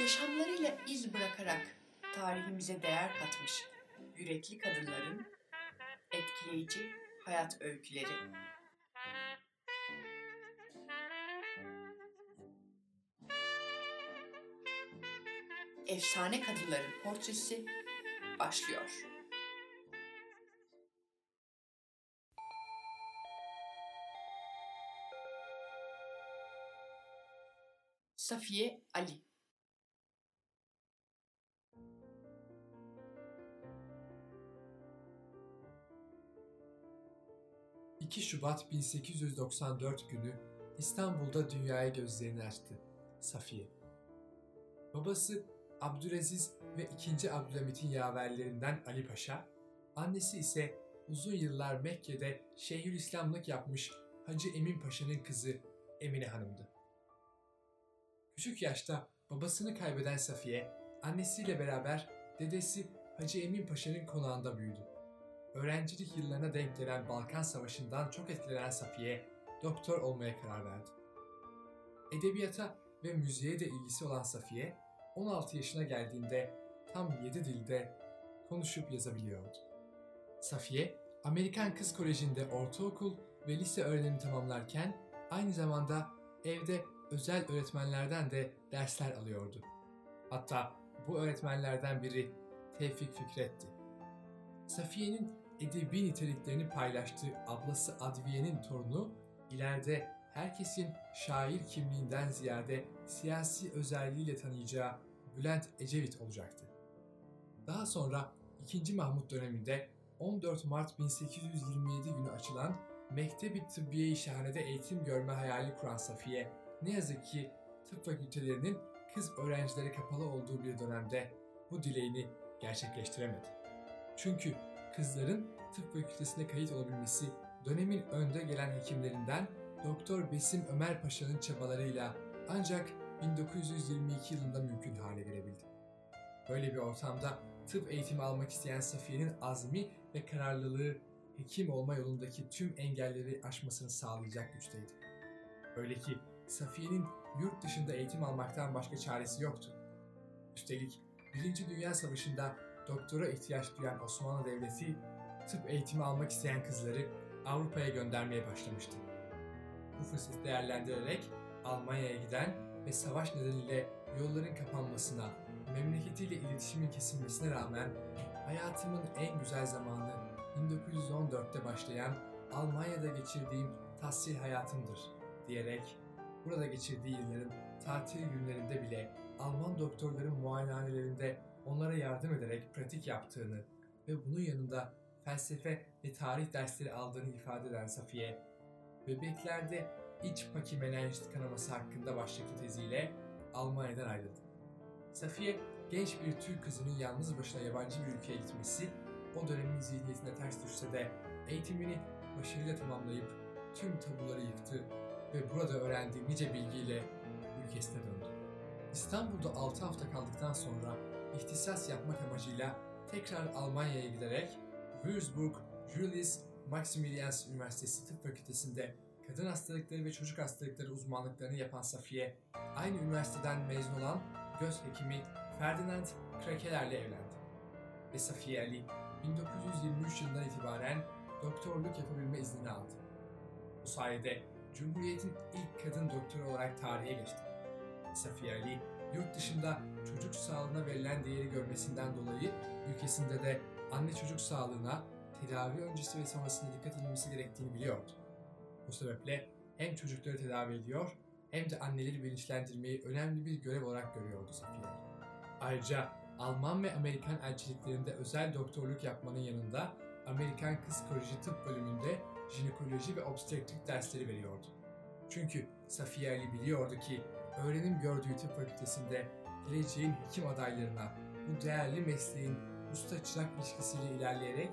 Yaşamlarıyla iz bırakarak tarihimize değer katmış yürekli kadınların etkileyici hayat öyküleri. Efsane kadınların portresi başlıyor. Safiye Ali 2 Şubat 1894 günü İstanbul'da dünyaya gözlerini açtı Safiye. Babası Abdülaziz ve 2. Abdülhamit'in yaverlerinden Ali Paşa, annesi ise uzun yıllar Mekke'de Şeyhülislamlık yapmış Hacı Emin Paşa'nın kızı Emine Hanım'dı. Küçük yaşta babasını kaybeden Safiye, annesiyle beraber dedesi Hacı Emin Paşa'nın konağında büyüdü. Öğrencilik yıllarına denk gelen Balkan Savaşı'ndan çok etkilenen Safiye, doktor olmaya karar verdi. Edebiyata ve müziğe de ilgisi olan Safiye, 16 yaşına geldiğinde tam 7 dilde konuşup yazabiliyordu. Safiye, Amerikan Kız Koleji'nde ortaokul ve lise öğrenimi tamamlarken aynı zamanda evde özel öğretmenlerden de dersler alıyordu. Hatta bu öğretmenlerden biri Tevfik Fikret'ti. Safiye'nin edebi niteliklerini paylaştığı ablası Adviye'nin torunu ileride herkesin şair kimliğinden ziyade siyasi özelliğiyle tanıyacağı Bülent Ecevit olacaktı. Daha sonra 2. Mahmut döneminde 14 Mart 1827 günü açılan Mektebi Tıbbiye-i Şahane'de eğitim görme hayali kuran Safiye, ne yazık ki tıp fakültelerinin kız öğrencilere kapalı olduğu bir dönemde bu dileğini gerçekleştiremedi. Çünkü kızların tıp fakültesine kayıt olabilmesi dönemin önde gelen hekimlerinden Doktor Besim Ömer Paşa'nın çabalarıyla ancak 1922 yılında mümkün hale gelebildi. Böyle bir ortamda tıp eğitimi almak isteyen Safiye'nin azmi ve kararlılığı hekim olma yolundaki tüm engelleri aşmasını sağlayacak güçteydi. Öyle ki Safiye'nin yurt dışında eğitim almaktan başka çaresi yoktu. Üstelik Birinci Dünya Savaşı'nda doktora ihtiyaç duyan Osmanlı Devleti tıp eğitimi almak isteyen kızları Avrupa'ya göndermeye başlamıştı. Bu fırsatı değerlendirerek Almanya'ya giden ve savaş nedeniyle yolların kapanmasına, memleketiyle iletişimin kesilmesine rağmen hayatımın en güzel zamanı 1914'te başlayan Almanya'da geçirdiğim tahsil hayatımdır diyerek burada geçirdiği yılların tatil günlerinde bile Alman doktorların muayenehanelerinde onlara yardım ederek pratik yaptığını ve bunun yanında felsefe ve tarih dersleri aldığını ifade eden Safiye, bebeklerde iç pakimenenjit kanaması hakkında başlıklı teziyle Almanya'dan ayrıldı. Safiye, genç bir Türk kızının yalnız başına yabancı bir ülkeye gitmesi o dönemin zihniyetine ters düşse de eğitimini başarıyla tamamlayıp tüm tabuları yıktı ve burada öğrendiği nice bilgiyle ülkesine döndü. İstanbul'da 6 hafta kaldıktan sonra ihtisas yapmak amacıyla tekrar Almanya'ya giderek Würzburg Julius Maximilians Üniversitesi Tıp Fakültesi'nde kadın hastalıkları ve çocuk hastalıkları uzmanlıklarını yapan Safiye, aynı üniversiteden mezun olan göz hekimi Ferdinand Krakeler'le evlendi. Ve Safiye Ali 1923 yılından itibaren doktorluk yapabilme iznini aldı. Bu sayede Cumhuriyet'in ilk kadın doktoru olarak tarihe geçti. Safiye Ali, yurt dışında çocuk sağlığına verilen değeri görmesinden dolayı ülkesinde de anne çocuk sağlığına tedavi öncesi ve sonrasında dikkat edilmesi gerektiğini biliyordu. Bu sebeple hem çocukları tedavi ediyor hem de anneleri bilinçlendirmeyi önemli bir görev olarak görüyordu Safiye. Ayrıca Alman ve Amerikan elçiliklerinde özel doktorluk yapmanın yanında Amerikan Kız Koleji Tıp bölümünde jinekoloji ve obstetrik dersleri veriyordu. Çünkü Safiye Ali biliyordu ki öğrenim gördüğü tıp fakültesinde geleceğin hekim adaylarına bu değerli mesleğin usta çırak ilişkisiyle ilerleyerek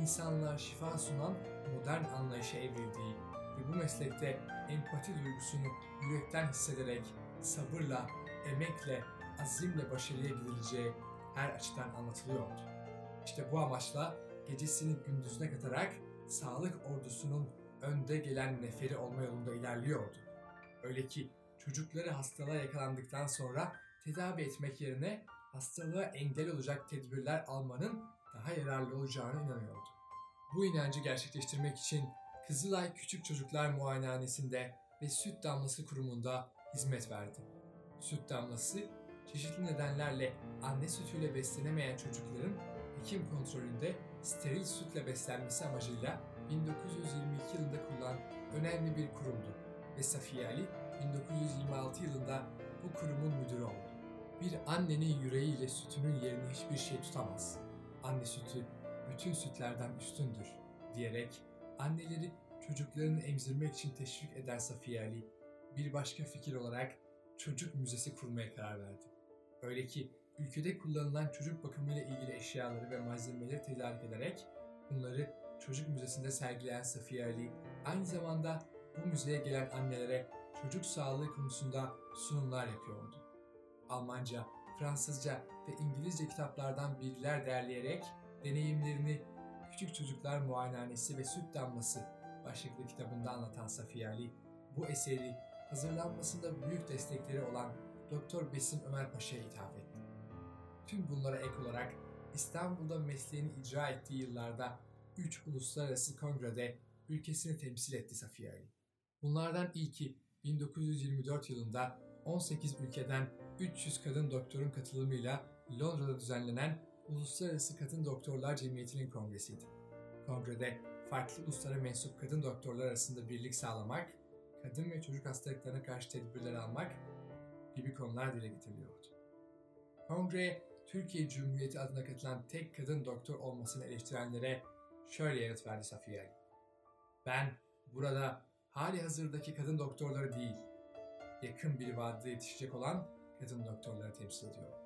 insanlığa şifa sunan modern anlayışa evrildiği ve bu meslekte empati duygusunu yürekten hissederek sabırla, emekle, azimle başarıya gidileceği her açıdan anlatılıyordu. İşte bu amaçla gecesini gündüzüne katarak sağlık ordusunun önde gelen neferi olma yolunda ilerliyordu. Öyle ki çocukları hastalığa yakalandıktan sonra tedavi etmek yerine hastalığa engel olacak tedbirler almanın daha yararlı olacağına inanıyordu. Bu inancı gerçekleştirmek için Kızılay Küçük Çocuklar Muayenehanesi'nde ve Süt Damlası Kurumu'nda hizmet verdi. Süt damlası, çeşitli nedenlerle anne sütüyle beslenemeyen çocukların hekim kontrolünde steril sütle beslenmesi amacıyla 1922 yılında kurulan önemli bir kurumdu ve Safiye Ali 1926 yılında bu kurumun müdürü oldu. Bir annenin yüreğiyle sütünün yerini hiçbir şey tutamaz. Anne sütü bütün sütlerden üstündür diyerek anneleri çocuklarını emzirmek için teşvik eden Safiye Ali bir başka fikir olarak çocuk müzesi kurmaya karar verdi. Öyle ki ülkede kullanılan çocuk bakımıyla ilgili eşyaları ve malzemeleri tedarik ederek bunları çocuk müzesinde sergileyen Safiye Ali aynı zamanda bu müzeye gelen annelere çocuk sağlığı konusunda sunumlar yapıyordu. Almanca, Fransızca ve İngilizce kitaplardan bilgiler derleyerek deneyimlerini Küçük Çocuklar Muayenehanesi ve Süt Damlası başlıklı kitabında anlatan Safiye Ali, bu eseri hazırlanmasında büyük destekleri olan Doktor Besim Ömer Paşa'ya ithaf etti. Tüm bunlara ek olarak İstanbul'da mesleğini icra ettiği yıllarda 3 uluslararası kongrede ülkesini temsil etti Safiye Ali. Bunlardan ilki 1924 yılında 18 ülkeden 300 kadın doktorun katılımıyla Londra'da düzenlenen Uluslararası Kadın Doktorlar Cemiyeti'nin kongresiydi. Kongrede farklı uluslara mensup kadın doktorlar arasında birlik sağlamak, kadın ve çocuk hastalıklarına karşı tedbirler almak gibi konular dile getiriliyordu. Kongreye Türkiye Cumhuriyeti adına katılan tek kadın doktor olmasını eleştirenlere şöyle yanıt verdi Safiye Ali. Ben burada hali hazırdaki kadın doktorları değil, yakın bir vadede yetişecek olan kadın doktorları temsil ediyorum.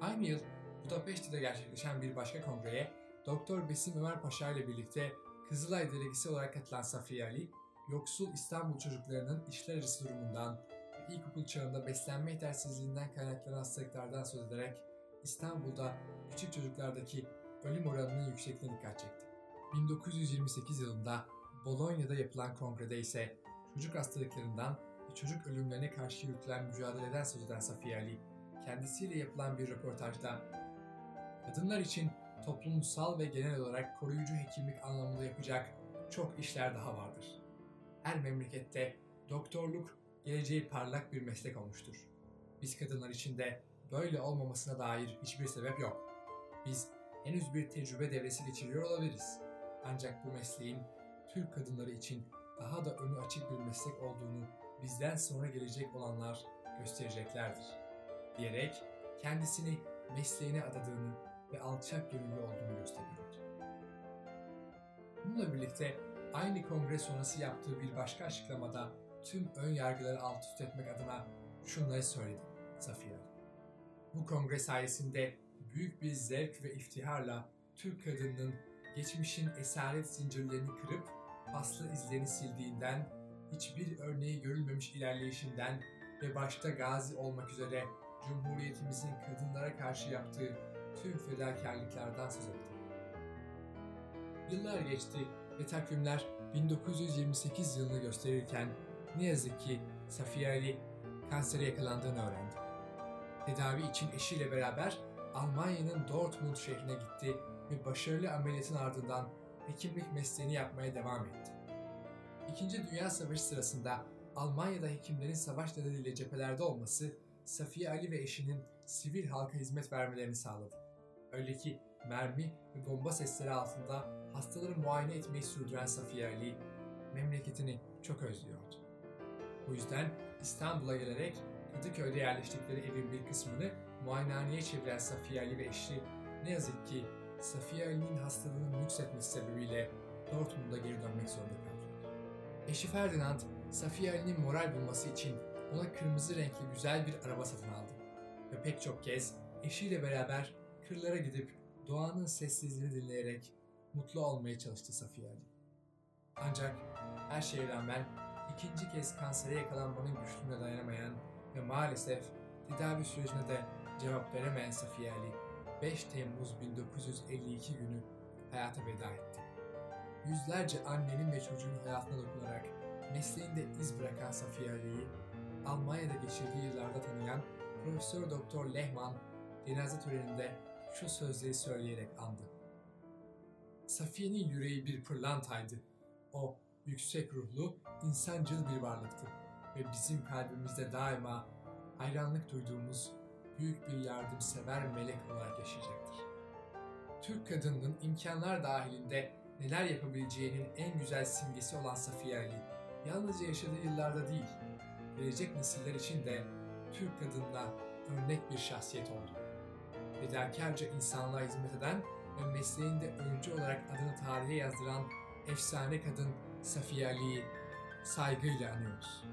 Aynı yıl Budapeşte'de gerçekleşen bir başka kongreye Doktor Besim Ömer Paşa ile birlikte Kızılay delegesi olarak katılan Safiye Ali, yoksul İstanbul çocuklarının işler arası durumundan ve ilkokul çağında beslenme yetersizliğinden kaynaklanan hastalıklardan söz ederek İstanbul'da küçük çocuklardaki ölüm oranının yüksekliğine dikkat çekti. 1928 yılında Bolonya'da yapılan kongrede ise çocuk hastalıklarından ve çocuk ölümlerine karşı yürütülen mücadeleden söz eden Safiye Ali, kendisiyle yapılan bir röportajda kadınlar için toplumsal ve genel olarak koruyucu hekimlik anlamında yapacak çok işler daha vardır. Her memlekette doktorluk geleceği parlak bir meslek olmuştur. Biz kadınlar için de böyle olmamasına dair hiçbir sebep yok. Biz henüz bir tecrübe devresi geçiriyor olabiliriz. Ancak bu mesleğin Türk kadınları için daha da önü açık bir meslek olduğunu bizden sonra gelecek olanlar göstereceklerdir. Diyerek kendisini mesleğine adadığını ve alçak gönüllü olduğunu gösteriyordu. Bununla birlikte aynı kongre sonrası yaptığı bir başka açıklamada tüm ön yargıları alt üst etmek adına şunları söyledi Safiye. Bu kongre sayesinde büyük bir zevk ve iftiharla Türk kadınının geçmişin esaret zincirlerini kırıp paslı izlerini sildiğinden, hiçbir örneği görülmemiş ilerleyişinden ve başta gazi olmak üzere Cumhuriyetimizin kadınlara karşı yaptığı tüm fedakarlıklardan söz etti. Yıllar geçti ve takvimler 1928 yılını gösterirken ne yazık ki Safiye Ali kansere yakalandığını öğrendi. Tedavi için eşiyle beraber Almanya'nın Dortmund şehrine gitti ve başarılı ameliyatın ardından hekimlik mesleğini yapmaya devam etti. İkinci Dünya Savaşı sırasında Almanya'da hekimlerin savaş nedeniyle cephelerde olması Safiye Ali ve eşinin sivil halka hizmet vermelerini sağladı. Öyle ki mermi ve bomba sesleri altında hastaları muayene etmeyi sürdüren Safiye Ali, memleketini çok özlüyordu. Bu yüzden İstanbul'a gelerek Kadıköy'de yerleştikleri evin bir kısmını muayenehaneye çeviren Safiye Ali ve eşi ne yazık ki Safiye Ali'nin hastalığının yükseltmesi sebebiyle Dortmund'a geri dönmek zorunda kaldı. Eşi Ferdinand, Safiye Ali'nin moral bulması için ona kırmızı renkli güzel bir araba satın aldı. Ve pek çok kez eşiyle beraber kırlara gidip doğanın sessizliğini dinleyerek mutlu olmaya çalıştı Safiye Ali. Ancak her şeye rağmen ikinci kez kansere yakalanmanın güçlüğüne dayanamayan ve maalesef tedavi sürecine de cevap veremeyen Safiye Ali 5 Temmuz 1952 günü hayata veda etti. Yüzlerce annenin ve çocuğun hayatına dokunarak mesleğinde iz bırakan Safiye Ali'yi Almanya'da geçirdiği yıllarda tanıyan Profesör Doktor Lehman cenaze töreninde şu sözleri söyleyerek andı. Safiye'nin yüreği bir pırlantaydı. O yüksek ruhlu, insancıl bir varlıktı ve bizim kalbimizde daima hayranlık duyduğumuz büyük bir yardımsever melek olarak yaşayacaktır. Türk kadınının imkanlar dahilinde neler yapabileceğinin en güzel simgesi olan Safiye Ali, yalnızca yaşadığı yıllarda değil, gelecek nesiller için de Türk kadınına örnek bir şahsiyet oldu. Fedakarca insanlığa hizmet eden ve mesleğinde öncü olarak adını tarihe yazdıran efsane kadın Safiye Ali'yi saygıyla anıyoruz.